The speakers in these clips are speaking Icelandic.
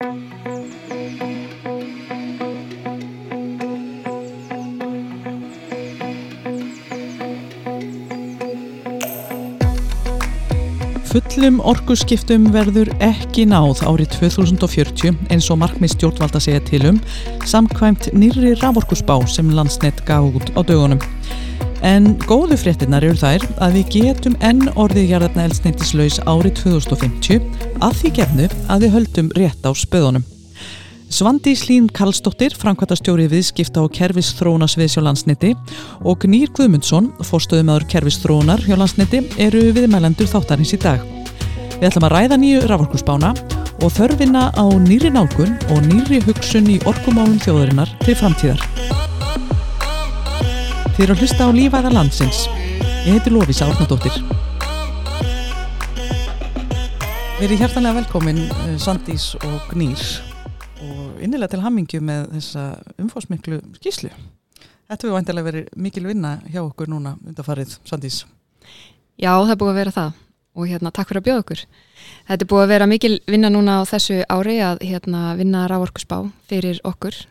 Fullum orkuskiptum verður ekki náð árið 2040 eins og markmið stjórnvalda segja til um samkvæmt nýri raforkusbá sem landsnett gaf út á dögunum. En góðu fréttinnar eru þær að við getum enn orðið jarðarna elsneintislaus árið 2050 að því gefnu að við höldum rétt á spöðunum. Svandi Slín Karlsdóttir, framkvæmtastjórið viðskipta og kerfisþróunasvið hjá landsniti og Gnýr Guðmundsson, fórstöðumöður kerfisþróunar hjá landsniti, eru viðmælendur þáttarins í dag. Við ætlum að ræða nýju raforkusbána og þörfina á nýri nálgun og nýri hugsun í orkumálum þjóðurinnar til framtíðar. Þið eru að hlusta á lífæða landsins. Ég heiti Lófísa Árnadóttir. Við erum hjertanlega velkomin Sandís og Gnýr og innilega til hammingju með þessa umfásmiklu skíslu. Þetta hefur vantilega verið mikil vinna hjá okkur núna undarfarið, Sandís. Já, það er búið að vera það og hérna, takk fyrir að bjóða okkur. Þetta er búið að vera mikil vinna núna á þessu ári að hérna, vinna rávorkusbá fyrir okkur.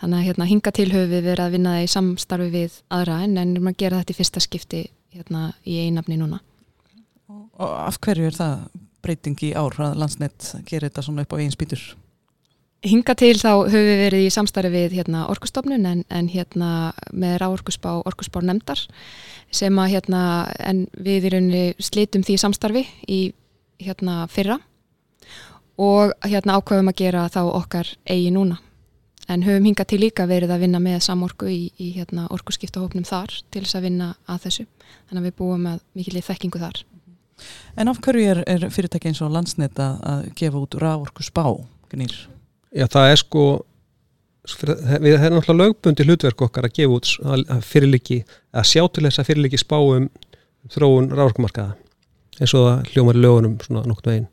Þannig að hérna, hinga til höfu við verið að vinna það í samstarfi við aðra en ennum að gera þetta í fyrsta skipti hérna, í einafni núna. Og, af hverju er það breyting í ár að landsnett gerir þetta svona upp á einn spýtur? Hinga til þá höfum við verið í samstarfi við hérna, orkustofnun en, en hérna, með ráorkusbá orkusbár nefndar sem að hérna, en við í rauninni slitum því samstarfi í hérna, fyrra og hérna, ákveðum að gera þá okkar eigi núna. En höfum hinga til líka verið að vinna með samorku í, í hérna, orkuskiptahópnum þar til þess að vinna að þessu. Þannig að við búum með mikilvæg þekkingu þar. En af hverju er, er fyrirtæki eins og landsnett að, að gefa út ráorkusbá, Gnýr? Já, það er sko við erum náttúrulega lögbundi hlutverk okkar að gefa út að fyrirliki að sjá til þess að fyrirliki spáum þróun ráðorkumarkaða eins og það hljómar í lögunum svona nokkur veginn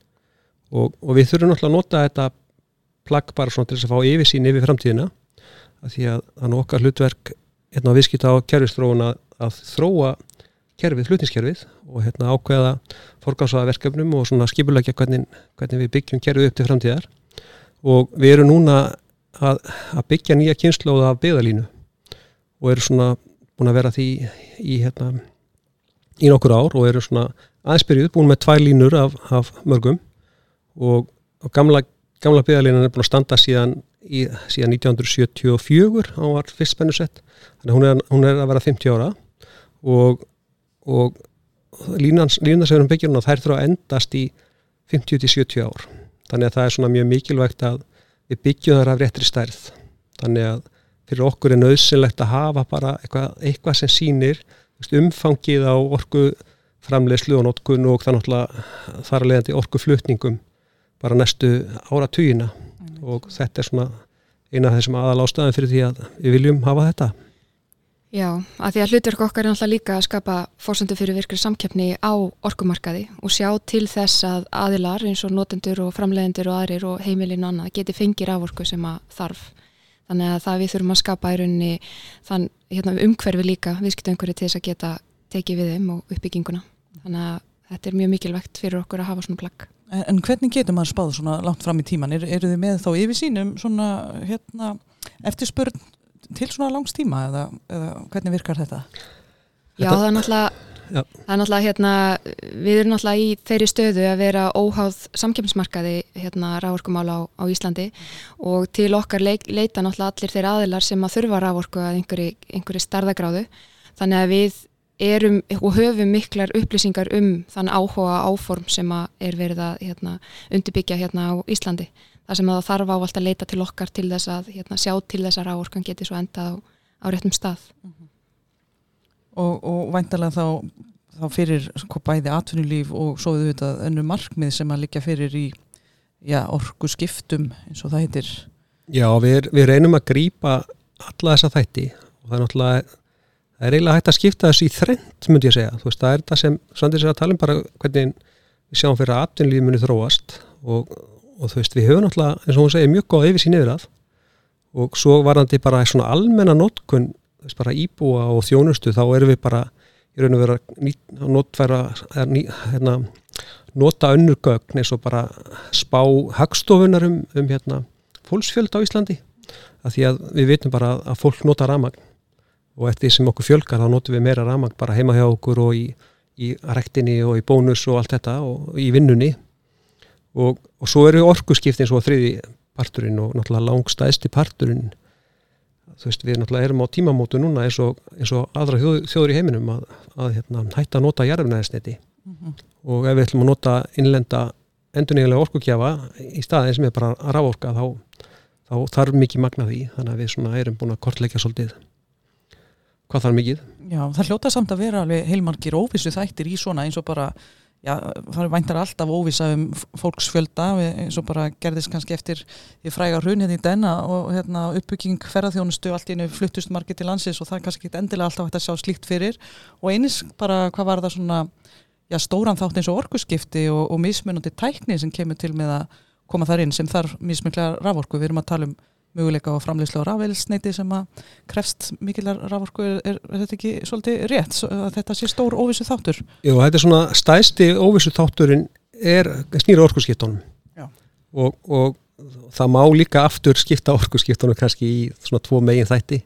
og, og við þurfum náttúrulega að nota þetta plagg bara svona til þess að fá yfirsýn yfir framtíðina að því að þannig okkar hlutverk hérna á viðskipta á kerfistróuna að þróa kerfið, hlutniskerfið og hérna ákveða forgásaða verkefnum og svona skipulegja hvernig, hvernig við byggjum kerfið upp til framtíðar. Og við erum núna að, að byggja nýja kynnslóða af byggðalínu og eru svona búin að vera því í, hérna, í nokkur ár og eru svona aðspyrjuð búin með tvær línur af, af mörgum. Og, og gamla, gamla byggðalínan er búin að standa síðan, í, síðan 1974 á var fyrst spennusett. Þannig hún er, hún er að vera 50 ára. Og, og línan sem við erum byggjað þær þurfa að endast í 50-70 ár. Þannig að það er svona mjög mikilvægt að við byggjum þar af réttri stærð. Þannig að fyrir okkur er nöðsynlegt að hafa bara eitthvað, eitthvað sem sýnir umfangið á orku framleiðslu og notkun og það náttúrulega þar að leiðandi orku flutningum bara næstu ára tugina og þetta er svona eina af þessum aðal ástæðan fyrir því að við viljum hafa þetta Já, að því að hlutverk okkar er náttúrulega líka að skapa fórsöndu fyrir virkri samkeppni á orkumarkaði og sjá til þess að aðilar eins og notendur og framlegendur og aðrir og heimilin og annað geti fengir af orku sem að þarf. Þannig að það við þurfum að skapa í rauninni þann, hérna, umhverfi líka viðskiptönguri til þess að geta tekið við þeim og uppbygginguna. Þannig að þetta er mjög mikilvægt fyrir okkur að hafa svona plagg. En, en hvernig getur maður spáð svona langt fram í tíman? Er, eru þið með þá yfir sínum svona hérna, eftirspörn til svona langs tíma eða, eða hvernig virkar þetta? Já, þetta, það er náttúrulega Já. Það er náttúrulega hérna, við erum náttúrulega í þeirri stöðu að vera óháð samkjömsmarkaði hérna rávorkumála á, á Íslandi og til okkar leik, leita náttúrulega allir þeirra aðilar sem að þurfa rávorku að einhverju starðagráðu þannig að við erum og höfum miklar upplýsingar um þann áhuga áform sem að er verið að hérna, undirbyggja hérna á Íslandi. Þar sem það þarf ávalt að leita til okkar til þess að hérna, sjá til þess að ráorkan geti svo endað á, á réttum stað. Mm -hmm. Og, og væntalega þá, þá fyrir sko, bæði atvinnulíf og svo við þetta önnu markmið sem að liggja fyrir í já, orgu skiptum eins og það heitir. Já, við, við reynum að grýpa alla þessa þætti. Og það er náttúrulega það er eiginlega hægt að skipta þessu í þrend myndi ég segja, þú veist, það er þetta sem Svandir sér að tala um bara hvernig við sjáum fyrir að atvinnulíf muni þróast og og þú veist við höfum náttúrulega eins og hún segir mjög góð yfir sín yfir að og svo varðandi bara svona almenna notkun, þess bara íbúa og þjónustu þá erum við bara í raun og vera notfæra hérna, nota önnur gögn eins og bara spá hagstofunar um, um hérna, fólksfjöld á Íslandi. Að því að við vitum bara að fólk nota ramagn og eftir sem okkur fjölgar þá notum við meira ramagn bara heima hjá okkur og í, í rektinni og í bónus og allt þetta og í vinnunni. Og, og svo eru orkuskiptin svo þriði parturinn og náttúrulega langstæðsti parturinn. Þú veist við náttúrulega erum á tímamótu núna eins og, eins og aðra þjóð, þjóður í heiminum að, að hérna, hætta að nota jarfnæðisneti mm -hmm. og ef við ætlum að nota innlenda endurníðilega orkukjafa í staðin sem er bara að rávorka þá, þá þarf mikið magna því. Þannig að við svona erum búin að kortleika svolítið hvað þarf mikið? Já, það hljóta samt að vera alveg heilmargir óvissu þættir í svona eins og bara Já, það væntar alltaf óvisa um fólksfjölda eins og bara gerðist kannski eftir því fræga hrun hérna í denna og hérna, uppbygging ferðarþjónustu allt í einu fluttust margir til landsins og það er kannski ekki endilega alltaf hægt að sjá slíkt fyrir. Og eins bara hvað var það svona já, stóran þátt eins og orkuskipti og, og mismunandi tækni sem kemur til með að koma þar inn sem þarf mismunlega raforku, við erum að tala um möguleika á framleyslu á rafelsneiti sem að krefst mikillar raforku er, er, er þetta ekki svolítið rétt að þetta sé stór óvissu þáttur? Jú, þetta er svona stæsti óvissu þátturinn er snýra orkusskiptunum og, og það má líka aftur skipta orkusskiptunum kannski í svona tvo megin þætti.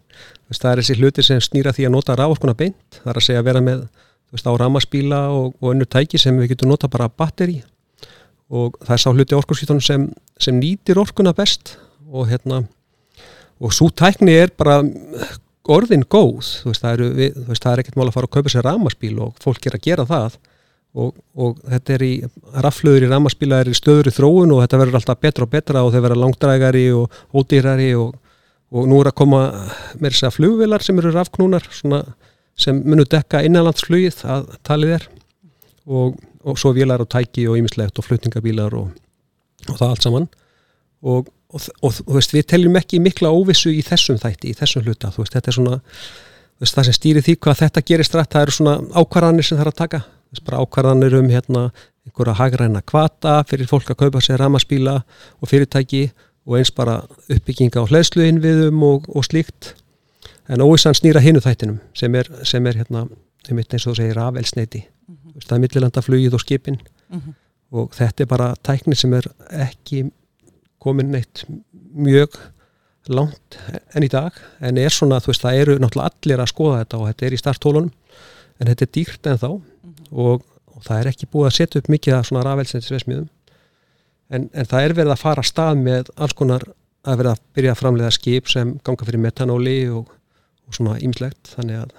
Það er þessi hluti sem snýra því að nota raforkuna beint, það er að segja að vera með veist, á ramaspíla og, og önnu tæki sem við getum nota bara batteri og það er sá hluti orkusskiptunum sem, sem nýtir orkuna best og hérna og svo tækni er bara orðin góð, þú veist, það, eru, við, veist, það er ekkert mál að fara að kaupa sér ramaspíl og fólk er að gera það. Og, og þetta er í, raflöður í ramaspíla er í stöður í þróun og þetta verður alltaf betra og betra og þeir verða langdrægari og ódýrari og, og nú er að koma með þess að flugvilar sem eru rafknúnar sem munur dekka innanlandsflugið að talið er. Og, og svo vilar og tæki og ýmislegt og flutningabílar og það allt saman. Og og, og þú veist, við teljum ekki mikla óvissu í þessum þætti, í þessum hluta þú veist, þetta er svona, þú veist, það sem stýri því hvað þetta gerist rætt, það eru svona ákvarðanir sem það er að taka, þú veist, bara ákvarðanir um hérna, einhverja hagræna kvata fyrir fólk að kaupa sér ramaspíla og fyrirtæki og eins bara uppbygginga á hlæðsluinviðum og, og slíkt en óvissan snýra hinu þættinum sem er, sem er hérna, eins og þú segir afelsneiti, mm -hmm. það er millilandaflugið og skipin mm -hmm. og þetta er bara tækni sem er ekki komin neitt mjög langt enn í dag en er svona, þú veist, það eru náttúrulega allir að skoða þetta og þetta er í starttólunum en þetta er dýrt en þá mm -hmm. og, og það er ekki búið að setja upp mikið að svona rafelsendisvesmiðum en, en það er verið að fara að stað með alls konar að verið að byrja að framlega skip sem ganga fyrir metanóli og, og svona ýmslegt þannig að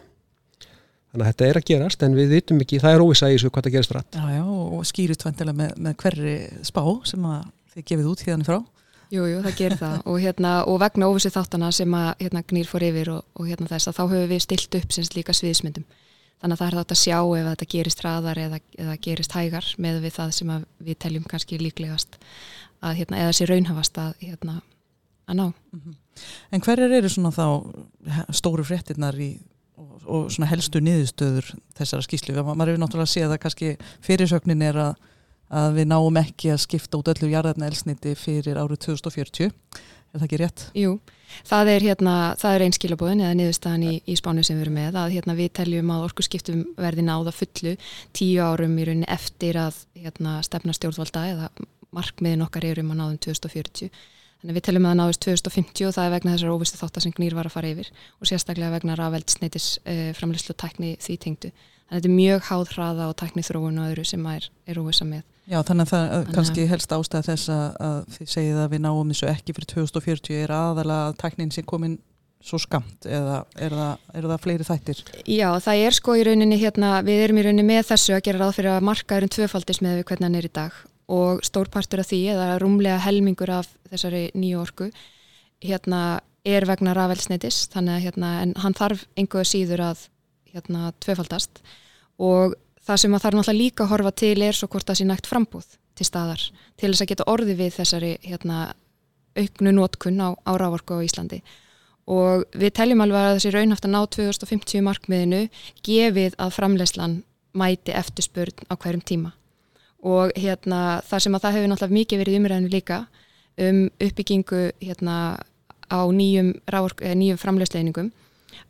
þannig að þetta er að gerast en við vitum ekki, það er óvisa í þessu hvað það gerist rætt. Já, já, og skýrut vantilega með, með hverri spá sem þið gefið út hérna frá Jújú, jú, það gerir það og, hérna, og vegna óvissu þáttana sem að hérna, gnýr fór yfir og, og hérna þess að þá höfum við stilt upp sinns líka sviðismyndum þannig að það er þetta að sjá ef þetta gerist hraðar eða, eða gerist hægar með við það sem við teljum kannski líklegast að, hérna, eða sé raunhafast að, hérna, að ná mm -hmm. En hverjar eru svona þá stóru fréttinnar í og, og helstu niðurstöður þessara skýslu? Maður hefur náttúrulega séð að kannski fyrirsögnin er að að við náum ekki að skipta út öllu jarðarna elsniti fyrir árið 2040 er það ekki rétt? Jú, það er, hérna, er einskilabóðin eða niðurstaðan í, í spánu sem við erum með að hérna, við teljum að orku skiptum verði náða fullu tíu árum í rauninni eftir að hérna, stefna stjórnvalda eða markmiðin okkar er um að náðum 2040 þannig við teljum að náðist 2050 og það er vegna þessar óvistu þáttar sem Gnýr var að fara yfir og sérstaklega vegna rafveldsneitis eh, framleyslu tækni því tengdu. Þannig að þetta er mjög háð hraða og tækni þróun og öðru sem er, er óvisa með Já, þannig að það þannig kannski helst ástæða þess að þið segið að við náum þessu ekki fyrir 2040 er aðalega að tæknin sé komin svo skamt eða er það, er það fleiri þættir? Já, það er sko í rauninni hérna, við erum í rauninni með þessu að gera ráð fyrir að markaðurinn tvöfaldis með við hvernig hann er í dag. Og stórpartur af því eða rúmlega helmingur af þessari nýju orku hérna er vegna rafelsneitis þannig að hérna, en hann þarf einhverju síður að hérna tvöfaldast. Og það sem að það er náttúrulega líka að horfa til er svo hvort það sé nægt frambúð til staðar til þess að geta orði við þessari hérna, auknu nótkunn á, á rávorku á Íslandi. Og við teljum alveg að þessi raunhaft að ná 2050 markmiðinu gefið að framlegslan mæti eftirspurn á hverjum tíma. Og hérna, þar sem að það hefur náttúrulega mikið verið umræðinu líka um uppbyggingu hérna, á nýjum, nýjum framlegsleiningum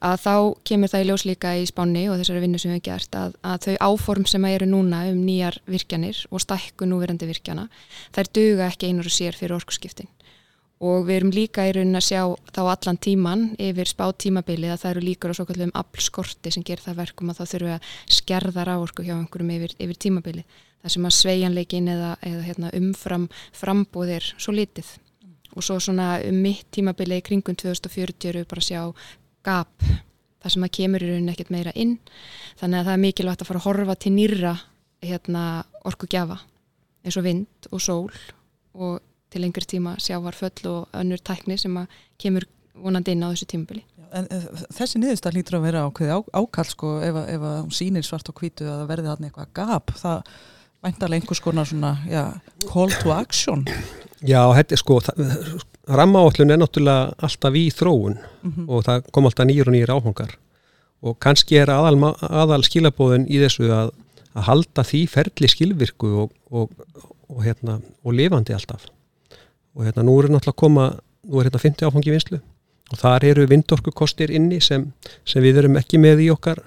að þá kemur það í ljós líka í spánni og þessari vinnu sem við hefum gert að, að þau áform sem eru núna um nýjar virkjanir og stækku núverandi virkjana þær duga ekki einur og sér fyrir orkusskiptin og við erum líka í raunin að sjá þá allan tíman yfir spá tímabilið að það eru líkur á svo kallum aflskorti sem ger það verkum að það þurfu að skerða rávorku hjá einhverjum yfir, yfir tímabilið. Það sem að svejanleikin eða, eða hérna, umfram frambúðir svo litið. Og svo svona um mitt tímabilið í kringum 2040 eru við bara að sjá gap það sem að kemur í raunin ekkert meira inn þannig að það er mikilvægt að fara að horfa til nýra hérna, orku gjafa eins og vind og sól og til lengri tíma sjávarföll og önnur tækni sem kemur vonandi inn á þessu tímabili. En þessi niðurstað lítur að vera ákveði ákall sko ef að hún sýnir svart og hvítu að það verði hann eitthvað gap, það væntalega einhvers konar svona, já, call to action. Já, þetta er sko, rammaáallun er náttúrulega alltaf í þróun mm -hmm. og það kom alltaf nýjur og nýjur áhangar og kannski er aðal, aðal skilabóðin í þessu að, að halda því ferli skilvirku og, og, og, hérna, og lifandi alltaf og hérna nú er náttúrulega koma, nú er hérna 50 áfangi vinslu og þar eru vindorkukostir inni sem, sem við erum ekki með í okkar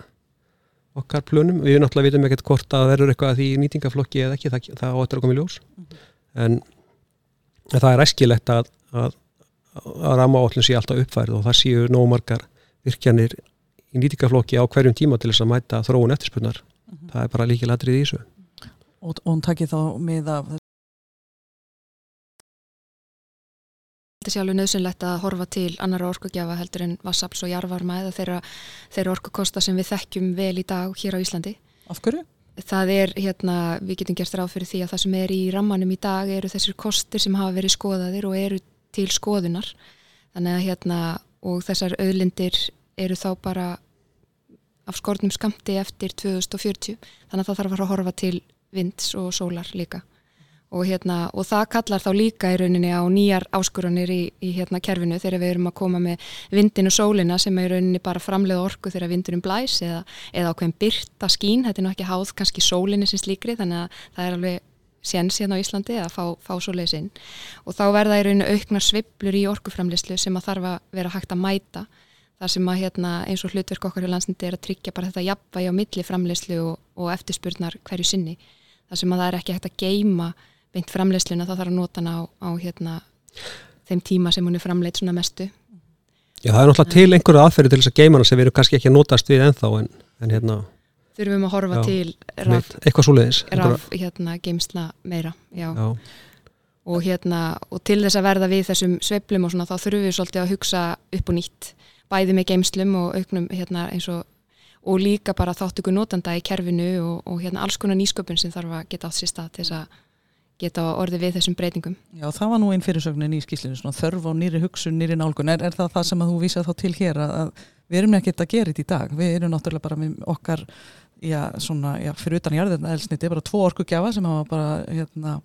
okkar plönum, við náttúrulega vitum ekkert hvort að verður eitthvað í nýtingaflokki eða ekki, það, það áttur að koma í ljós -hmm. en, það er æskilegt að, að, að rama áallin sé alltaf uppfærið og það séu nómargar virkjanir í nýtingaflokki á hverjum tíma til þess að mæta þróun eftirspunnar, mm -hmm. það er bara líkið ladrið í þessu Og hún takkir þá með að þetta sé alveg nöðsynlegt að horfa til annara orkugjafa heldur en vassafls og jarvarma eða þeirra, þeirra orkukosta sem við þekkjum vel í dag hér á Íslandi. Af hverju? Það er, hérna, við getum gert ráð fyrir því að það sem er í rammanum í dag eru þessir kostir sem hafa verið skoðaðir og eru til skoðunar. Þannig að hérna, og þessar auðlindir eru þá bara af skortnum skamti eftir 2040. Þannig að það þarf að horfa til vinds og sólar líka og, hérna, og það kallar þá líka í rauninni á nýjar áskurunir í, í hérna kerfinu þegar við erum að koma með vindin og sólina sem er í rauninni bara framlega orku þegar vindunum blæs eða, eða ákveðin byrta skín, þetta er nú ekki háð kannski sólinni sem slíkri þannig að það er alveg séns hérna á Íslandi að fá, fá svoleiðis inn. Og þá verða í rauninu auknar sviblur í orkuframlislu sem að þarf að vera hægt að mæta. Þar sem að hérna, eins og hlutverk okkar í landsniti er að tryggja bara þetta jafnvægi á milli framlislu og, og eftirspurnar hverju sinni. Þar sem að það er ekki hægt að geima beint framleiðsluna þá þarf að nota hana á, á hérna, þeim tíma sem hún er framleitt svona mestu Já, það er náttúrulega til einhverju aðferði til þess að geima hana sem við erum kannski ekki að notast við ennþá en, en hérna Þurfum að horfa já, til raf, eitthvað svoleiðis raf hérna, geimsla meira já. Já. Og, hérna, og til þess að verða við þessum sveplum og svona þá þurfum við svolítið að hugsa upp og nýtt bæði með geimslum og auknum hérna, eins og og líka bara þátt ykkur notanda í kerfinu og, og hérna alls konar nýsköpun sem þarf að geta átt sér stað til þess að geta orði við þessum breytingum. Já, það var nú einn fyrirsögnin í skýslinu, þörf á nýri hugsun, nýri nálgun. Er, er það það sem að þú vísað þá til hér að, að við erum ekki að gera þetta í dag? Við erum náttúrulega bara með okkar, já, svona, já, fyrir utan jarðirna elsniti, bara tvo orkugjafa sem hafa bara, hérna,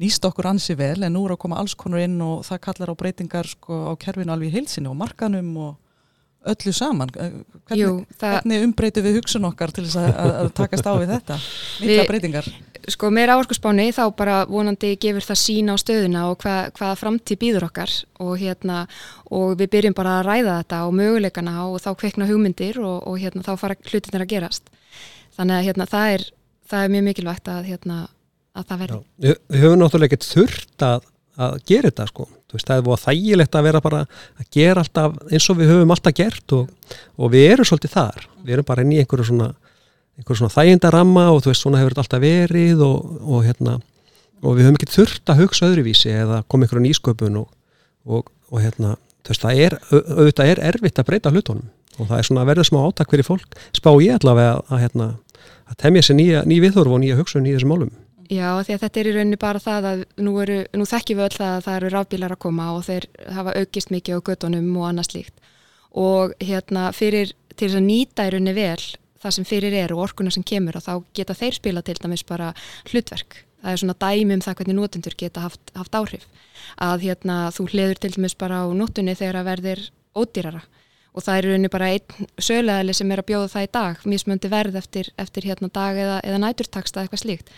nýst okkur ansi vel, en nú er að koma alls konur inn og það kallar á breytingar sko á kerfinu alveg í heilsinu og markanum og öllu saman? Eh, hvernig, Jú, hvernig umbreytu við hugsun okkar til þess að, að takast á við þetta? Mikla breytingar. sko meira áherskuspáni þá bara vonandi gefur það sína á stöðuna og hvað, hvaða framtíð býður okkar og hérna og við byrjum bara að ræða þetta og möguleikana og þá kveikna hugmyndir og, og hérna þá fara hlutinir að gerast. Þannig að hérna það er, það er mjög mikilvægt að hérna að það verði. Já, Við höfum náttúrulega ekkert þurft að, að gera þetta sko veist, það er búið þægilegt að vera bara að gera alltaf eins og við höfum alltaf gert og, og við erum svolítið þar. Við erum bara inn í einhverju svona, svona þægindaramma og þú veist svona hefur þetta alltaf verið og, og hérna og við höfum ekki þurft að hugsa öðruvísi eða koma einhverju nýsköpun og, og hérna þú veist það er auðvitað er erfitt að breyta hlutunum og það er svona að verða smá átak fyrir fólk. Spá ég allavega að, að, hérna, að temja sér nýja ný viðhorf og nýja hugsun í þessum málum Já, því að þetta er í rauninni bara það að nú, eru, nú þekkjum við öll það að það eru rafbílar að koma og þeir hafa aukist mikið á göttunum og annað slíkt. Og hérna fyrir til þess að nýta í rauninni vel það sem fyrir er og orkuna sem kemur og þá geta þeir spila til dæmis bara hlutverk. Það er svona dæmi um það hvernig nótendur geta haft, haft áhrif. Að hérna þú hliður til dæmis bara á nótunni þegar að verðir ódýrara. Og það er rauninni bara einn sögulegali sem er að bjóða það í dag, mismöndi verð eftir, eftir hérna dag eða, eða slíkt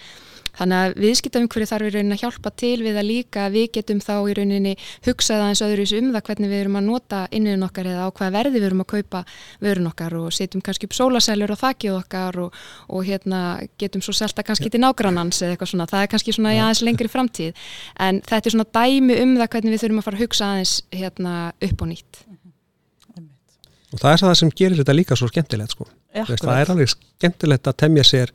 Þannig að viðskiptum hverju þarf í rauninni að hjálpa til við að líka við getum þá í rauninni hugsað aðeins öðruðs um það hvernig við erum að nota inniðin okkar eða á hvað verði við erum að kaupa vörun okkar og setjum kannski upp sólasellur á þakkið okkar og, og hérna getum svo selta kannski til nágrannans eða eitthvað svona, það er kannski svona í aðeins lengri framtíð. En þetta er svona dæmi um það hvernig við þurfum að fara að hugsa aðeins hérna upp og nýtt. Og það er það sem gerir þetta líka svo skemmtilegt sko. Það er alveg skemmtilegt að temja sér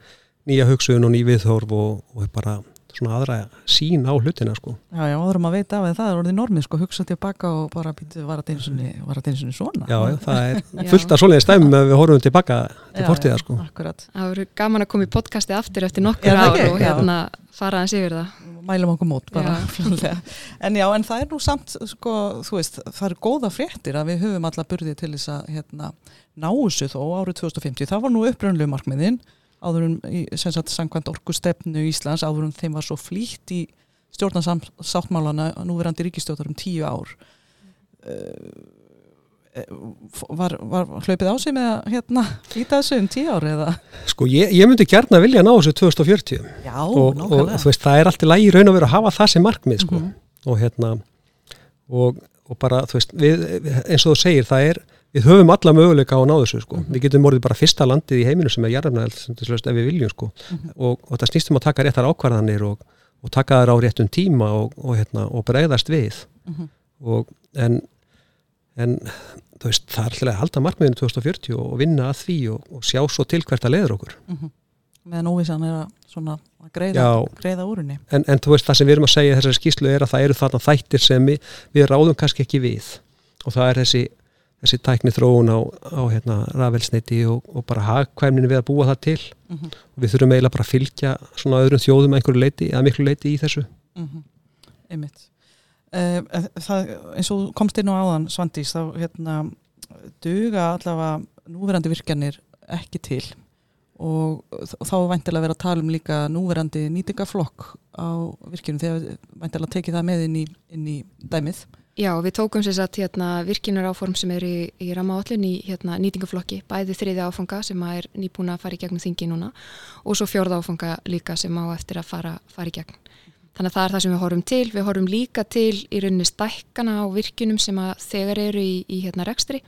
nýja hugsun og ný viðhorf og, og bara svona aðra sín á hlutina sko. Já, já, áðurum að veita af það er orðið normið sko, hugsa tilbaka og bara býttu var að eins og svona. Já, já, það er fullt af svoleiði stæmum ef við horfum tilbaka til fortíða sko. Akkurat. Það voru gaman að koma í podcasti aftur eftir nokkur já, ár og hérna fara aðeins yfir það. Mælum okkur mót bara fljóðlega. En já, en það er nú samt sko, þú veist, það er góða fréttir að við höfum alla burði til þess að hérna, ná þessu þó árið 2050. Það var nú uppröndlu markmiðinn áðurum í samkvæmt orkustefnu í Íslands áðurum þeim var svo flýtt í stjórnarsáttmálana núverandi ríkistjóðar um tíu ár uh, var, var hlaupið á sig með að hérna líta þessu um tíu ár eða? Sko ég, ég myndi gerna vilja ná þessu 2040 Já, og, og þú veist það er alltaf lægi raun að vera að hafa það sem markmið sko mm -hmm. og hérna og, og bara þú veist við, eins og þú segir það er við höfum alla möguleika á að ná þessu sko. mm -hmm. við getum orðið bara fyrsta landið í heiminu sem er jarðarnæðilegt ef við viljum sko. mm -hmm. og, og það snýstum að taka réttar ákvarðanir og, og taka þær á réttum tíma og, hérna, og bregðast við mm -hmm. en, en veist, það er alltaf að halda markmiðinu 2040 og vinna að því og sjá svo til hvert að leiður okkur mhm. meðan óvissan er að, svona, að greiða, greiða úrunni en, en veist það sem við erum að segja þessari skýslu er að það eru þarna þættir sem við, við ráðum kannski ekki við og það er þessi þessi tækni þróun á, á hérna, rafelsneiti og, og bara hagkvæmnin við að búa það til mm -hmm. og við þurfum eiginlega bara að fylgja svona öðrum þjóðum einhverju leiti, eða miklu leiti í þessu mm -hmm. Einmitt uh, það, eins og komst inn á áðan Svandís, þá hérna duga allavega núverandi virkjanir ekki til og þá væntilega vera að tala um líka núverandi nýtingaflokk á virkjunum þegar væntilega tekið það með inn í, inn í dæmið Já, við tókum sér satt hérna, virkinar áform sem er í, í rammaállin í hérna, nýtingaflokki, bæði þriði áfanga sem er nýbúin að fara í gegnum þingi núna og svo fjörða áfanga líka sem á eftir að fara, fara í gegn. Þannig að það er það sem við horfum til. Við horfum líka til í rauninni stækkana á virkinum sem þegar eru í, í hérna, rekstri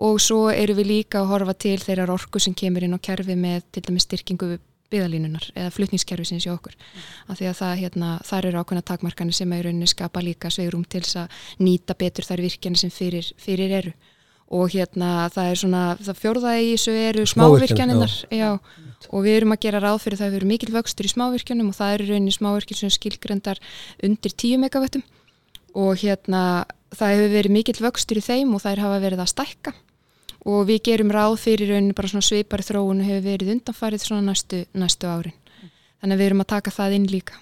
og svo eru við líka að horfa til þeirrar orku sem kemur inn á kerfi með til dæmis styrkingu byðalínunar eða flutningskerfi sinns í okkur. Mm. af því að það, hérna, þar eru ákveðna takmarkanir sem að í rauninni skapa líka sveirum til þess að nýta betur þær virkjani sem fyrir, fyrir eru. Og hérna það er svona, það fjórðaði í þessu eru smávirkjaninnar og við erum að gera ráð fyrir það að við erum mikil vöxtur í smávirkjanum og það eru rauninni smávirkjum sem skilgrendar undir 10 megavettum og hérna það hefur verið mikil vöxtur í þeim og þær hafa verið að stækka og við gerum ráð fyrir rauninni bara svona svipari þróun hefur verið undanfarið svona næstu, næstu árin. Þannig að við erum að taka það inn líka.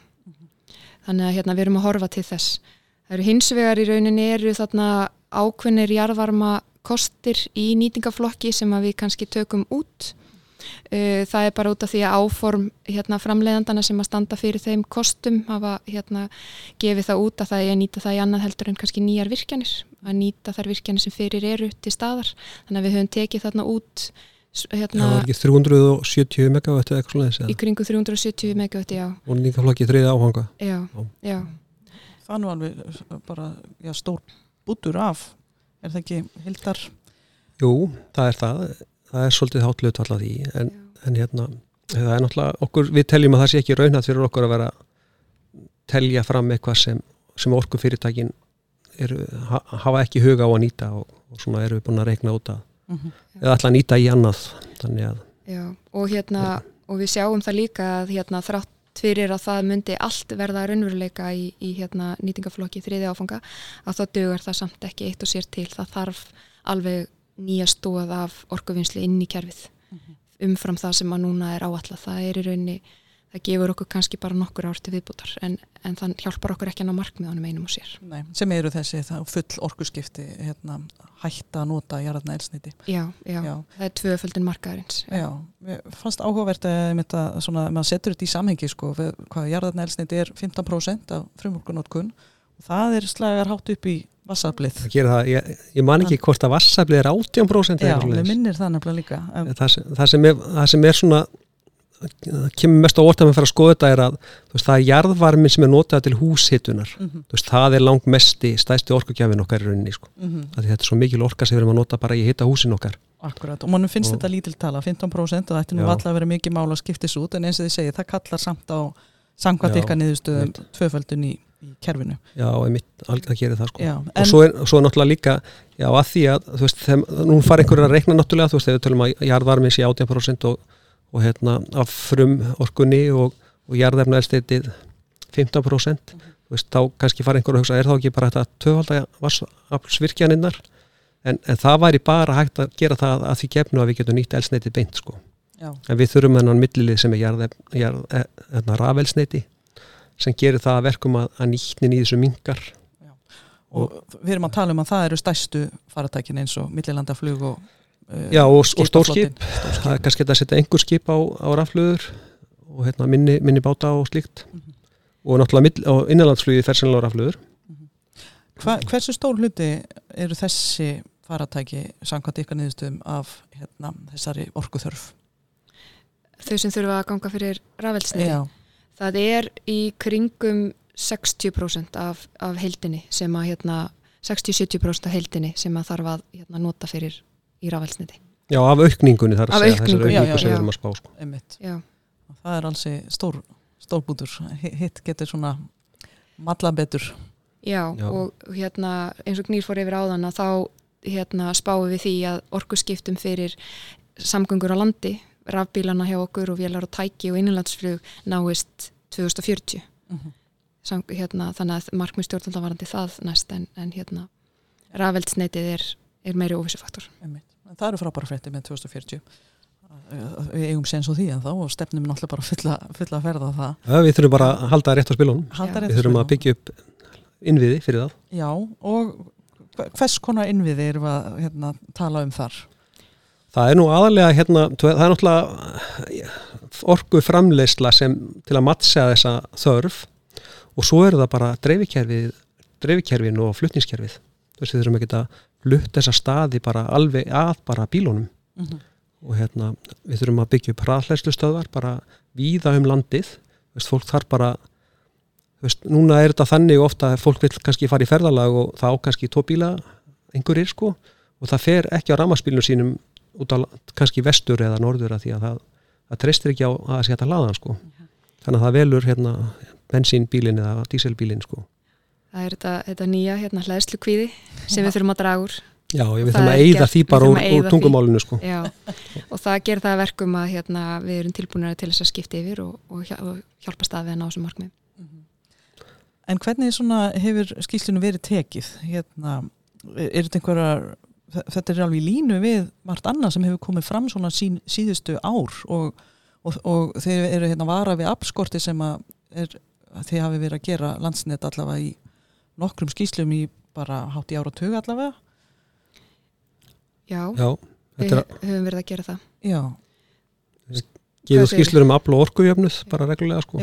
Þannig að hérna, við erum að horfa til þess. Það eru hins vegar í rauninni eru þarna ákveðnir jarðvarma kostir í nýtingaflokki sem að við kannski tökum út það er bara út af því að áform hérna, framleiðandana sem að standa fyrir þeim kostum hafa hérna, gefið það út að það er að nýta það í annað heldur en kannski nýjar virkjanir að nýta þær virkjanir sem fyrir eru til staðar. Þannig að við höfum tekið þarna út hérna, Það var ekki 370 megawatt eða eitthvað slúðis? Í kringu 370 megawatt, já. Og nýja flokkið þriða áhanga. Já, já. Það nú alveg bara já, stór bútur af. Er það ekki hildar? Jú, það er það það er svolítið hátlut alltaf því en, en hérna, það er náttúrulega okkur, við teljum að það sé ekki raunat fyrir okkur að vera telja fram eitthvað sem, sem orku fyrirtækin eru, ha, hafa ekki huga á að nýta og, og svona eru við búin að reikna út að mm -hmm. eða alltaf nýta í annað þannig að Já, og hérna, ja. og við sjáum það líka að hérna þrátt fyrir að það myndi allt verða raunveruleika í, í hérna nýtingaflokki þriði áfanga að þá dögur það samt ekki eitt og sér til það þarf alveg nýja stóð af orkuvinnsli inn í kerfið. -hmm. umfram það sem að núna er áallat það er í rauninni, það gefur okkur kannski bara nokkur ár til viðbútar en, en það hjálpar okkur ekki að ná markmiðanum einum og sér. Nei, sem eru þessi full orkuskipti hérna, hætta að nota jarðarna elsniti já, já, já, það er tvöföldin markaðarins Já, mér fannst áhugavert að svona, maður setur þetta í samhengi sko, hvað jarðarna elsniti er 15% af frumorkunótkun og það er slagar hátt upp í Vassablið ég, ég man ekki hvort að vassablið er 18% Já, við minnir það nefnilega líka það sem, það, sem er, það sem er svona það kemur mest á orð að maður fyrir að skoða þetta er að veist, það er jarðvarmin sem er notað til húshitunar. Mm -hmm. veist, það er langt mesti stæsti orkugjafin okkar í rauninni sko. mm -hmm. þetta er svo mikil orka sem við erum að nota bara í hitta húsin okkar. Akkurat, og mannum finnst og þetta lítil tala 15% og þetta er nú alltaf vera mikið mála að skiptis út en eins og þið segja, það kallar samt á samkvæmt ykkar niðurstöðum tvöföldun í, í kerfinu Já, og mitt alveg að gera það sko. já, og svo er, svo er náttúrulega líka já, að því að, þú veist, þeim, nú far einhverjar að reikna náttúrulega, þú veist, þegar við tölum að jarðvarmin sé 18% og og hérna af frum orkunni og, og jarðefnaðelsteitið 15% mm -hmm. veist, þá kannski fara einhverju að hugsa er þá ekki bara þetta töfalda vassaflsvirkjaninnar en, en það væri bara hægt að gera það að því gefnu að við getum nýtt elsneiti beint sko Já. en við þurfum enn millilið sem er jarð, jarð, e, hérna, sem gerir það verkum að, að nýtnin í þessu mingar og, og við erum að tala um að það eru stæstu faratækin eins og millilandaflug og Uh, Já og, og stórskip, það er kannski að setja einhver skip á, á rafluður og hérna, minni, minni báta og slíkt. Mm -hmm. og náttúrulega innanlandsflugi fer sennilega á rafluður mm -hmm. Hva, Hversu stór hluti eru þessi faratæki samkvæmt ykkar niðurstöðum af hérna, þessari orkuþörf? Þau sem þurfa að ganga fyrir rafelsniði það er í kringum 60% af, af heldinni sem að hérna 60-70% af heldinni sem að þarf að hérna, nota fyrir í rafælsniti. Já, af aukningunni þar að segja þessar aukningu sem við erum að spá sko. Það er alls stór, stórbútur, hitt getur svona matla betur. Já, Já, og hérna eins og Gnýr fór yfir áðan að þá hérna spáum við því að orkuskiptum fyrir samgöngur á landi, rafbílana hjá okkur og vélar og tæki og innanlandsflug náist 2040. Mm -hmm. Sam, hérna, þannig að markmið varandi það næst en, en hérna rafveldsneitið er, er meiri óvissufaktor. Það eru frábæra frétti með 2040 við eigum séns á því en þá og stefnum við náttúrulega bara fulla, fulla að ferða það ja, Við þurfum bara að halda rétt á spilunum Við þurfum að byggja upp innviði fyrir það Já, og hvers konar innviði erum við að hérna, tala um þar? Það er nú aðalega hérna, það er náttúrulega orgu framleysla sem til að mattsa þessa þörf og svo eru það bara dreifikerfið dreifikerfin og flutningskerfið. Þú veist við þurfum ekki að lutt þessa staði bara alveg að bara bílunum. Mm -hmm. og hérna við þurfum að byggja upp hraðhleislu stöðvar bara víða um landið. Veist, fólk þarf bara veist, núna er þetta þannig ofta að fólk vil kannski fara í ferðalag og það á kannski tvo bíla einhverjir sko og það fer ekki á ramaspílunum sínum út á kannski vestur eða norður að því að það, það treystir ekki á að setja laðan sko. Þannig að það velur hérna bensínbílin eða díselbílin sko. Það er þetta, þetta nýja hérna, hlæðslu kvíði sem við þurfum að draga úr. Já, við þurfum að eigða því bara úr, úr tungumálinu sko. Já, og það ger það verkum að hérna, við erum tilbúinari til þess að skipta yfir og, og, og hjálpa staðið að ná þessum markmið En hvernig hefur skýslinu verið tekið? Hérna, er þetta einhverjar þetta er alveg línu við margt annað sem hefur komið fram svona sín, síðustu ár og, og þeir eru hérna vara við abskorti sem að er, þeir hafi verið að gera landsnett allavega í nokkrum skýslum í bara hátt í ára og tög allavega. Já, Já við er... höfum verið að gera það. Já. Gíðu skýslur um afl og orkujöfnuð bara reglulega sko.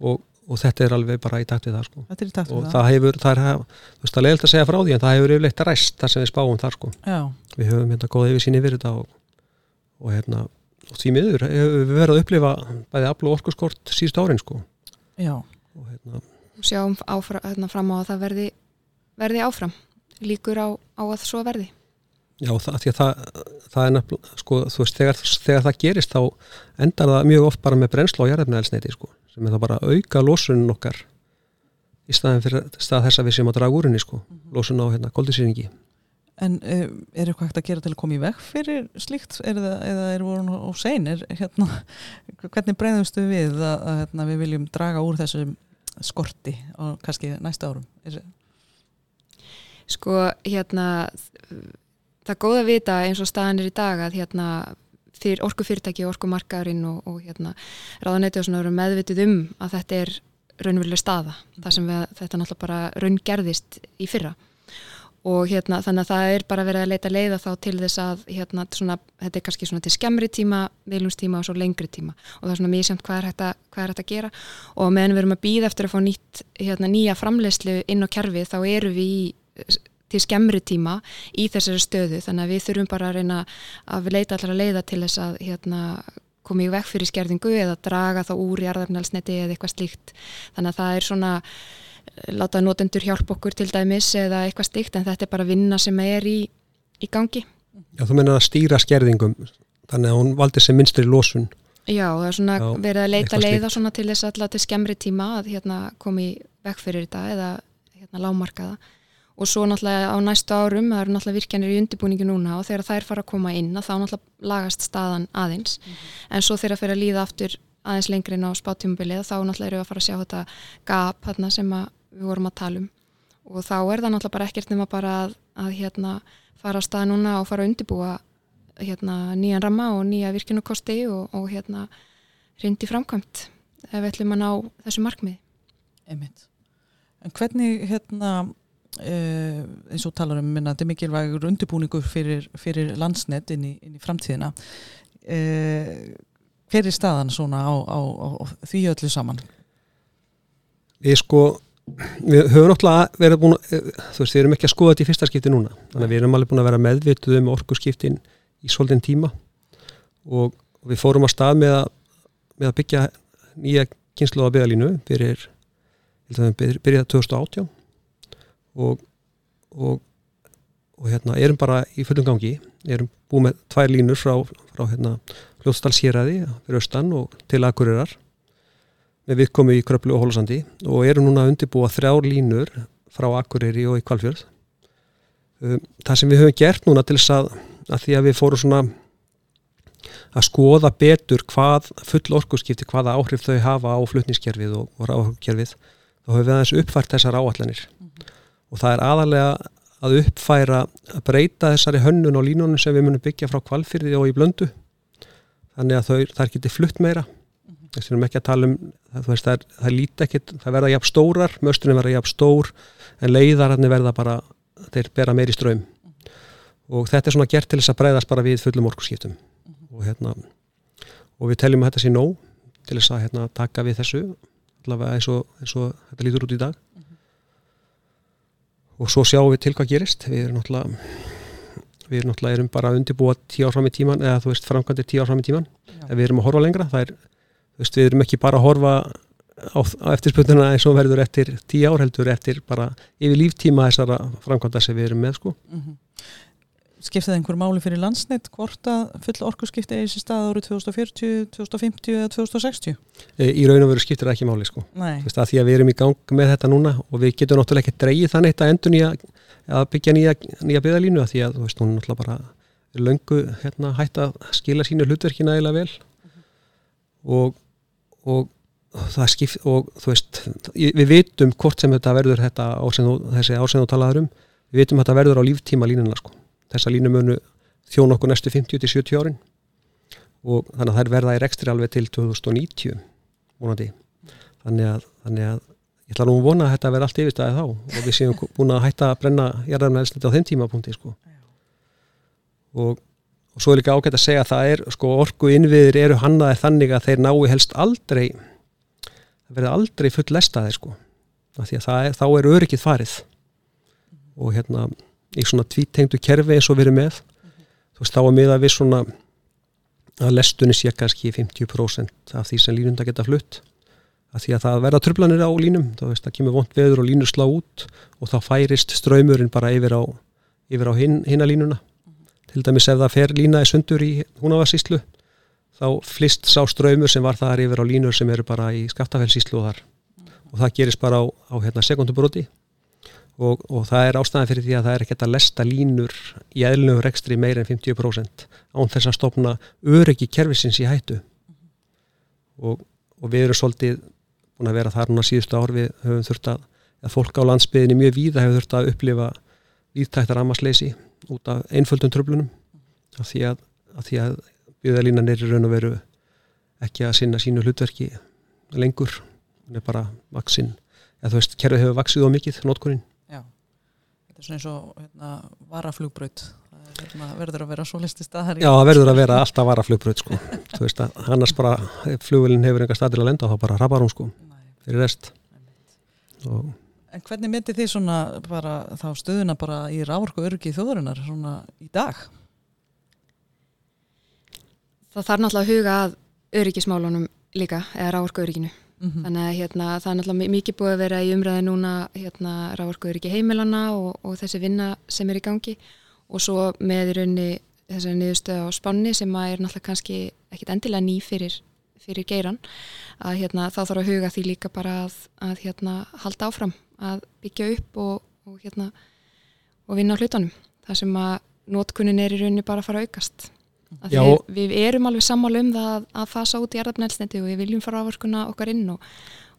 Og, og þetta er alveg bara í takt við það sko. Þetta er í takt við það og það. hefur, það er, þú veist, það er leilt að segja frá því en það hefur yfirleitt að ræst þar sem við spáum þar sko. Já. Við höfum hérna góð yfir sín yfir þetta og, og hérna og því miður hefur við verið að upplifa bæði afl og orkuskort síðust árin sko. Já. Og hérna sjáum áfram, hérna, fram á að það verði, verði áfram. Líkur á, á að svo verði. Já, það, það, það er nefnilega, sko, þú veist, þegar, þegar það gerist þá endar það mjög oft bara með brennsla og jarðefnaðelsneiti, sko, sem er það bara auka losunin okkar í staðin fyrir stað þess að við séum að draga úrinni, sko, mm -hmm. losun á hérna, koldisýringi. En eh, er eitthvað hægt að gera til að koma í veg fyrir slíkt, er það, eða er voru á sein, er, hérna, hvernig breyðumstu við að, að hérna, við viljum draga úr þessum skorti og kannski næsta árum Sko hérna það er góð að vita eins og staðan er í dag að hérna fyrir orkufyrirtæki og orkumarkaðurinn og, og hérna ráðanæti og svona eru meðvitið um að þetta er raunveruleg staða. Það sem við, þetta náttúrulega bara raungerðist í fyrra. Og hérna þannig að það er bara verið að leita leiða þá til þess að hérna svona, þetta er kannski svona til skemmri tíma, viljumstíma og svo lengri tíma. Og það er svona mjög semt hvað er að, hvað er hægt að gera. Og meðan við erum að býða eftir að fá nýtt, hérna, nýja framlegslu inn á kerfi þá eru við í, til skemmri tíma í þessari stöðu. Þannig að við þurfum bara að reyna að leita allar að leiða til þess að hérna koma í vekk fyrir skerðingu eða draga þá úr í arðarnælsneti eða eitthvað slíkt. Þannig að það er svona eh, láta notendur hjálp okkur til dæmis eða eitthvað slíkt en þetta er bara vinna sem er í, í gangi. Já, þú meina að stýra skerðingum þannig að hún valdi sem minnstur í losun. Já, það er svona Já, verið að leita leiða svona til þess að til skemmri tíma að hérna komi vekk fyrir þetta eða hérna lámarkaða og svo náttúrulega á næstu árum, það eru náttúrulega virkjanir í undirbúningu núna og þegar þær fara að koma inn þá náttúrulega lagast staðan aðeins mm -hmm. en svo þegar það fyrir að líða aftur aðeins lengri inn á spáttímabilið þá náttúrulega eru við að fara að sjá þetta gap hérna, sem við vorum að tala um og þá er það náttúrulega bara ekkert nema bara að, að hérna, fara að staða núna og fara að undirbúa hérna, nýjan ramma og nýja virkinukosti og, og hérna reyndi framkvæmt ef við ætlum að ná þessu markmið Einmitt. En hvernig hérna Uh, eins og talar um minna, þetta er mikilvægur undirbúningur fyrir, fyrir landsnett inn í, inn í framtíðina. Uh, hver er staðan svona á, á, á, því öllu saman? Við sko við höfum náttúrulega verið búin eh, þú veist, við erum ekki að skoða þetta í fyrsta skipti núna. Þannig að við erum alveg búin að vera meðvituð um orku skiptin í svolítinn tíma. Og, við fórum að stað með að, með að byggja nýja kynslu á byggjalínu fyrir byrjað 2018 og, og, og hérna, erum bara í fullum gangi. Erum búið með tvær línur frá, frá hérna, Ljóðsdalsýraði fyrir austan og til Akureyrar með viðkomi í Kröplu og Hólusandi og erum núna að undirbúa þrjár línur frá Akureyri og í Kvalfjörð um, það sem við höfum gert núna til þess að, að því að við fórum svona að skoða betur hvað full orkuskipti, hvaða áhrif þau hafa á flutniskerfið og, og ráðkerfið þá höfum við aðeins uppfært þessar áallanir og það er aðalega að uppfæra að breyta þessari hönnun og línunum sem við munum byggja frá kvalfyrði og í blöndu. Þannig að þau, það er getið flutt meira. Þess vegna ekki að tala um veist, það, er, það líti ekkit, það verða jafn stórar möstunum verða jafn stór en leiðararnir verða bara, þeir bera meiri ströym -hmm. og þetta er svona gert til þess að breyðast bara við fullum orkurskiptum mm -hmm. og hérna og við teljum að þetta sé nóg til þess að hérna, taka við þessu allavega eins og, eins og þetta lítur út í dag og svo sjáum við til hvað gerist. Við erum náttúrulega við erum náttúrulega erum bara að undirbúa tíu ár fram í tíman eða þú veist framkvæmdir tíu ár fram í tíman ef við erum að horfa lengra. Er veist við erum ekki bara að horfa á, á eftirspönduna eins og verður eftir tíu ár heldur eftir bara yfir líftíma þessara framkvæmda sem við erum með sko. Mm -hmm skiptið einhver máli fyrir landsneitt hvort að full orkurskipti er í þessi stað árið 2040, 2050 eða 2060? E, í raun og veru skiptir það ekki máli sko. Vist, því að við erum í gang með þetta núna og við getum náttúrulega ekki dreyið þannig þetta endur nýja að byggja nýja, nýja byggðalínu því að þú veist hún náttúrulega bara löngu hérna, hægt að skila sínu hlutverkina eða vel og, og það skipt og þú veist við vitum hvort sem þetta verður þetta ásend, þessi ásend og talaðurum við vitum að þetta verður á líftíma línuna sko þessa línu munu þjón okkur næstu 50-70 árin og þannig að þær verða í rekstri alveg til 2090 vonandi þannig að, þannig að ég ætla nú að vona að þetta verði allt yfirstæðið þá og við séum búin að hætta að brenna jarðarmeðelsniti á þeim tímapunkti sko. og, og svo er líka ágætt að segja að það er sko, orgu innviðir eru hannaðir þannig að þeir nái helst aldrei það verði aldrei full lestaðir sko. er, þá er öryggið farið og hérna í svona tvítengdu kerfi eins og erum með mm -hmm. þú veist þá að miða við svona að lestunni sé kannski 50% af því sem línunda geta flutt að því að það verða tröflanir á línum þá veist það kemur vond veður og línur slá út og þá færist ströymurinn bara yfir á, yfir á hin, hinna línuna mm -hmm. til dæmis ef það fer lína í sundur í húnavarsíslu þá flist sá ströymur sem var þar yfir á línur sem eru bara í skaftafellsíslu og þar -hmm. og það gerist bara á, á hérna, sekundubróti og, og það er ástæðan fyrir því að það er ekkert að lesta línur í eðlunum rekstri meir en 50% án þess að stopna öryggi kervisins í hættu. Og, og við erum svolítið búin að vera þar núna síðustu ár. Við höfum þurft að, að fólk á landsbyðinni mjög víða hefur þurft að upplifa víðtæktar amasleysi út af einföldum tröflunum af því að, að, að byggðalínan er í raun og veru ekki að sinna sínu hlutverki lengur, hún er bara vaksinn, eða þú veist, kerfið hefur vaksið á mikið, notkurinn þetta er svona eins og hérna, varaflugbröð hérna, verður að vera svo listi staðar Já, það verður að vera alltaf varaflugbröð sko. þú veist að annars bara flugvelin hefur enga staðil að lenda þá bara rapar hún sko fyrir rest. Og En hvernig myndi þið svona bara þá stöðuna bara í rávorku örgi þjóðurinnar svona í dag? Það þarf náttúrulega að huga að öryggismálunum líka, eða rávorku örygginu mm -hmm. þannig að hérna, það er náttúrulega mikið búið að vera í umræði núna hérna, rávorku öryggi heimilana og, og þessi vinna sem er í gangi. Og svo með í raunni þessari niðurstöða á spanni sem er náttúrulega kannski ekkit endilega ný fyrir, fyrir geiran að hérna, þá þarf að huga því líka bara að, að hérna, halda áfram að byggja upp og, og, hérna, og vinna á hlutunum. Þar sem að nótkunin er í rauninni bara að fara að aukast Við, við erum alveg sammálu um það að, að fasa út í erðarnælsniti og við viljum fara áverkuna okkar inn og,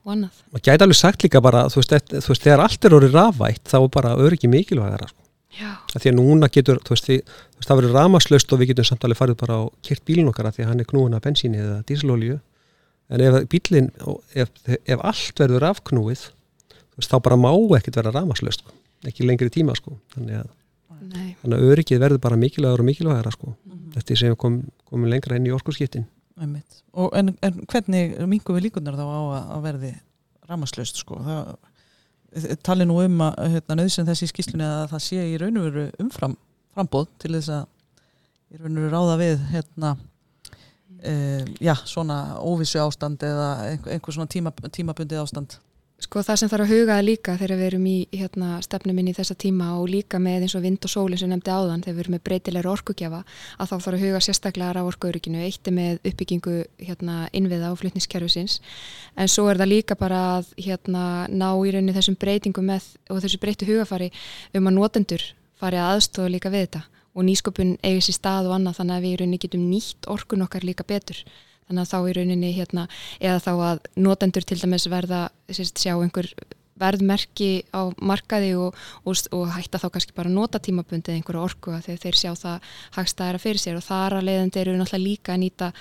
og annað. Það gæti alveg sagt líka bara, þú veist, þú veist þegar allt er orðið rafvægt þá er bara öryggi mikilvægara sko. því að núna getur, þú veist, því, þú veist það verður ramaslaust og við getum samtalið farið bara á kert bílin okkar að því að hann er knúin af bensíni eða dísilolju, en ef bílin ef, ef allt verður rafknúið, þú veist, þá bara má ekkert vera ramaslaust, sko. ekki lengri tíma sko, þannig að, þannig að öryggið verður bara mikilvægara og mikilvægara sko eftir sem við komum kom lengra inn í orkurskiptin en, en hvernig mingum við líkunar þá á að verði ramaslaust sko? Það tali nú um að hérna, nöðsinn þessi skýslunni að það sé í raun og veru umfram frambóð til þess að í raun og veru ráða við hérna e, já, svona óvissu ástand eða einhver svona tíma, tímabundið ástand Sko það sem þarf að huga líka þegar við erum í hérna, stefnuminn í þessa tíma og líka með eins og vind og sóli sem nefndi áðan þegar við erum með breytilegur orkugjafa að þá þarf að huga sérstaklega á orkuörygginu eitt með uppbyggingu hérna, innviða og flytniskerfisins en svo er það líka bara að hérna, ná í rauninni þessum breytingum með, og þessu breytu hugafari um að notendur fari að aðstofa líka við þetta. Og nýsköpun eigis í stað og annað þannig að við í rauninni getum nýtt orkun okkar líka betur þannig að þá í rauninni hérna, eða þá að notendur til dæmis verða sérst, sjá einhver verðmerki á markaði og, og, og hætta þá kannski bara nota tímabundið einhverju orku að þeir, sjá það hagstæðara fyrir sér. Og þar að leiðandi eru náttúrulega líka að nýta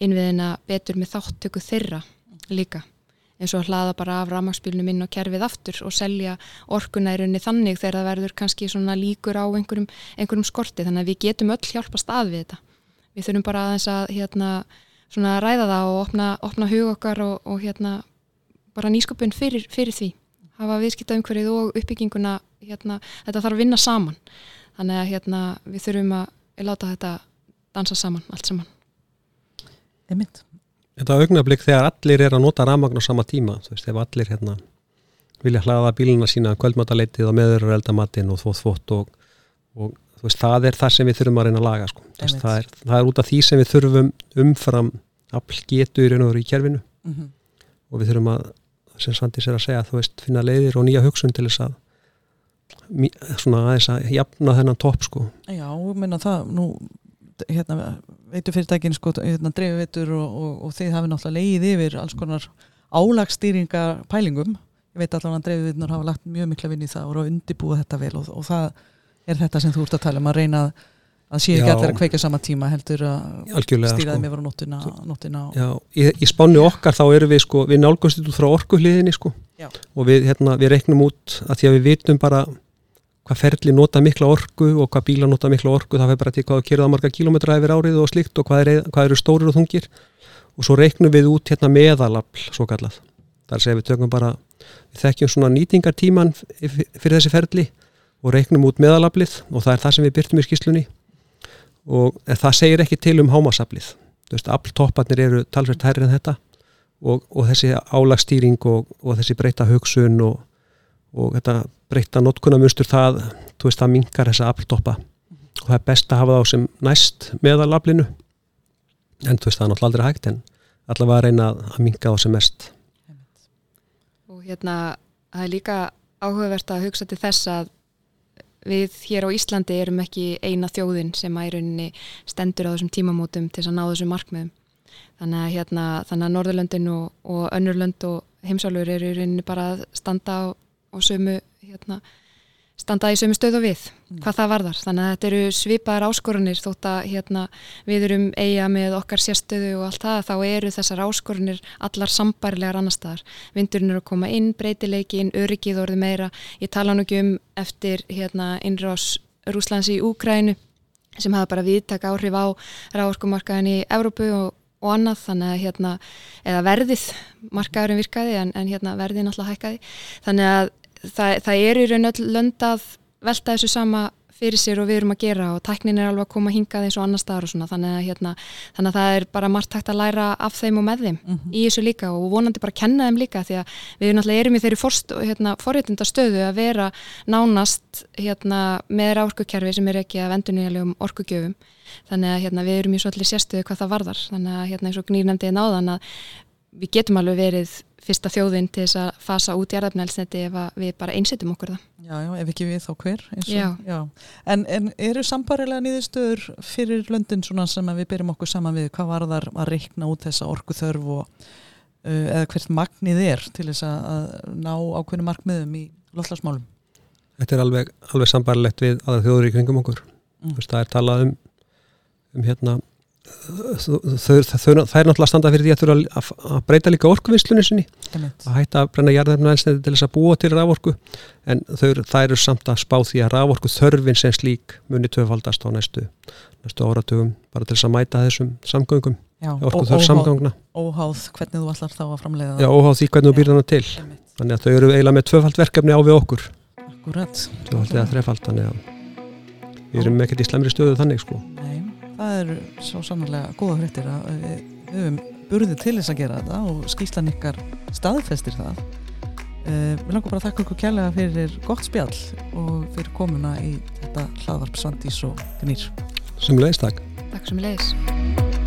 innviðina betur með þáttöku þeirra líka. Eins og hlaða bara af ramagsbílnum inn og kerfið aftur og selja rauninni þannig þegar það verður kannski líkur á einhverjum, einhverjum skorti. Þannig að við getum öll hjálpa stað við þetta. Við þurfum bara að þess að hérna svona ræða það og opna, opna hug okkar og, og hérna bara nýsköpun fyrir, fyrir því. Hafa viðskipta umhverfið og uppbygginguna hérna, þetta þarf að vinna saman. Þannig að hérna við þurfum að láta þetta dansa saman, allt saman. Emit Þetta augnablík þegar allir er að nota rafmagn á sama tíma, þú veist, ef allir hérna vilja hlaða bíluna sína kvöldmataleitið og meður eldamatinn og þvótt þvótt og, og veist, það er það sem við þurfum að reyna að laga sko. það, er, það er út af því sem við þurfum umfram afl getu í raun og veru í kjærfinu mm -hmm. og við þurfum að sem Svandi sér að segja, þú veist, finna leiðir og nýja hugsun til þess að svona aðeins að jafna þennan topp sko. Já, ég minna það nú, hérna, veitu fyrirtækin sko, hérna, drefi veitur og, og, og þið hafi náttúrulega leið yfir alls konar álagstýringa pælingum ég veit allavega að drefi veitur hafa lagt mjög mikla vinn í það og eru að undibúa þetta vel og, og það er þetta sem þú ert að tala um að reyna að sé ekki allir að kveika sama tíma heldur að stýraði með vera nóttina, í, spánu okkar þá erum við sko, við nálgumst út frá orkuhliðinni sko. Já. og við, hérna, við reiknum út að því að við vitum bara hvað ferli nota mikla orku og hvað bíla nota mikla orku, það fyrir bara til hvað kerða marga kilómetra yfir árið og slikt og hvað, er, hvað eru stórir og þungir. Og svo reiknum við út hérna meðalafl svo kallað, þar séum við tökum bara við þekkjum svona nýtingartíman fyrir þessi ferli og reiknum út meðalablið og það er það sem við byrtum í skýslunni og það segir ekki til um hámasablið afltopparnir eru talsveit hærri en þetta og, og þessi álagstýring og, og þessi breyta hugsun og, og þetta breyta notkunamustur það, þú veist, það mingar þessa afltoppa. Og það er best að hafa þá sem næst meðalablinu en þú veist, það er náttúrulega aldrei hægt en allavega að reyna að minga þá sem mest. Og hérna, það er líka áhugavert að hugsa til þess að við hér á Íslandi erum ekki eina þjóðin sem að í rauninni stendur á þessum tímamótum til að ná þessum markmiðum. Þannig að, hérna, þannig að Norðurlöndin og, og önnurlönd og heimsálfur eru í rauninni bara að standa á, á sömu hérna, standa í sömu stöð og við mm. hvað það varðar. Þannig að þetta eru svipaðar áskorunir þótt að hérna, við erum eiga með okkar sérstöðu og allt það þá eru þessar áskorunir allar sambarilegar annar staðar. Vindurinn eru að koma inn, breytileikin, öryggið orði meira. Ég tala nú ekki um eftir hérna, innrás Rúslands í Úkrænu sem hafa bara viðtak áhrif á ráorkumarkaðin í Európu og, og annað þannig að hérna, eða verðið markaðurinn virkaði en, en hérna verðið náttúrulega hækkaði þannig að það, það er í raun öll lönd að velta þessu sama fyrir sér og við erum að gera og tæknin er alveg að koma hingað eins og annar staðar og svona. Þannig að, hérna, þannig að það er bara margt hægt að læra af þeim og með þeim mm -hmm. í þessu líka og vonandi bara kenna þeim líka því að við náttúrulega erum í þeirri hérna, forréttinda stöðu að vera nánast hérna, með ráorkukerfi sem er ekki að vendunniðalegum orkugjöfum. Þannig að hérna, við erum í svolítið sérstöðu hvað það varðar. Þannig að hérna, eins og gnýrnefndið náðan að við getum alveg verið fyrsta þjóðin til þess að fasa út jarðafnælsneti ef við bara einsetjum okkur það. Já, já, ef ekki við þá hver. Já. já. En, en eru sambarilega nýðustöður fyrir löndin svona sem við byrjum okkur saman við, hvað var þar að reikna út þessa orku þörf og uh, eða hvert magnið er til þess að ná ákveðinu markmiðum í lollarsmálum? Þetta er alveg, alveg sambarilegt við aðra þjóður í kringum okkur. Mm. Það er talað um, um hérna þau, er náttúrulega standa fyrir því að þurfa að breyta líka orkuvinslunni sinni. Að hætta að brenna jarðarfna einsnæði til þess að búa til rávorku en þau, eru samt að spá því að rávorku þörfin sem slík muni töfaldast á næstu, næstu áratugum bara til þess að mæta þessum samgöngum Já, óháð, óháð hvernig þú ætlar þá að framlega Já, óháð því hvernig þú býr hana til. þannig að þau eru eiginlega með tvöfald verkefni á við okkur. Akkurat. Tvöfald eða þrefald þannig að við erum ekkert í slemri stöðu þannig sko. Nei það eru svo sannlega góða hrettir að við höfum burðið til þess að gera þetta og skýslan ykkar staðfestir það. Uh, Við langar bara að þakka ykkur kjærlega fyrir gott spjall og fyrir komuna í þetta hlaðvarp Svandís og Gnýr. Sem leiðis takk. Takk sem leiðis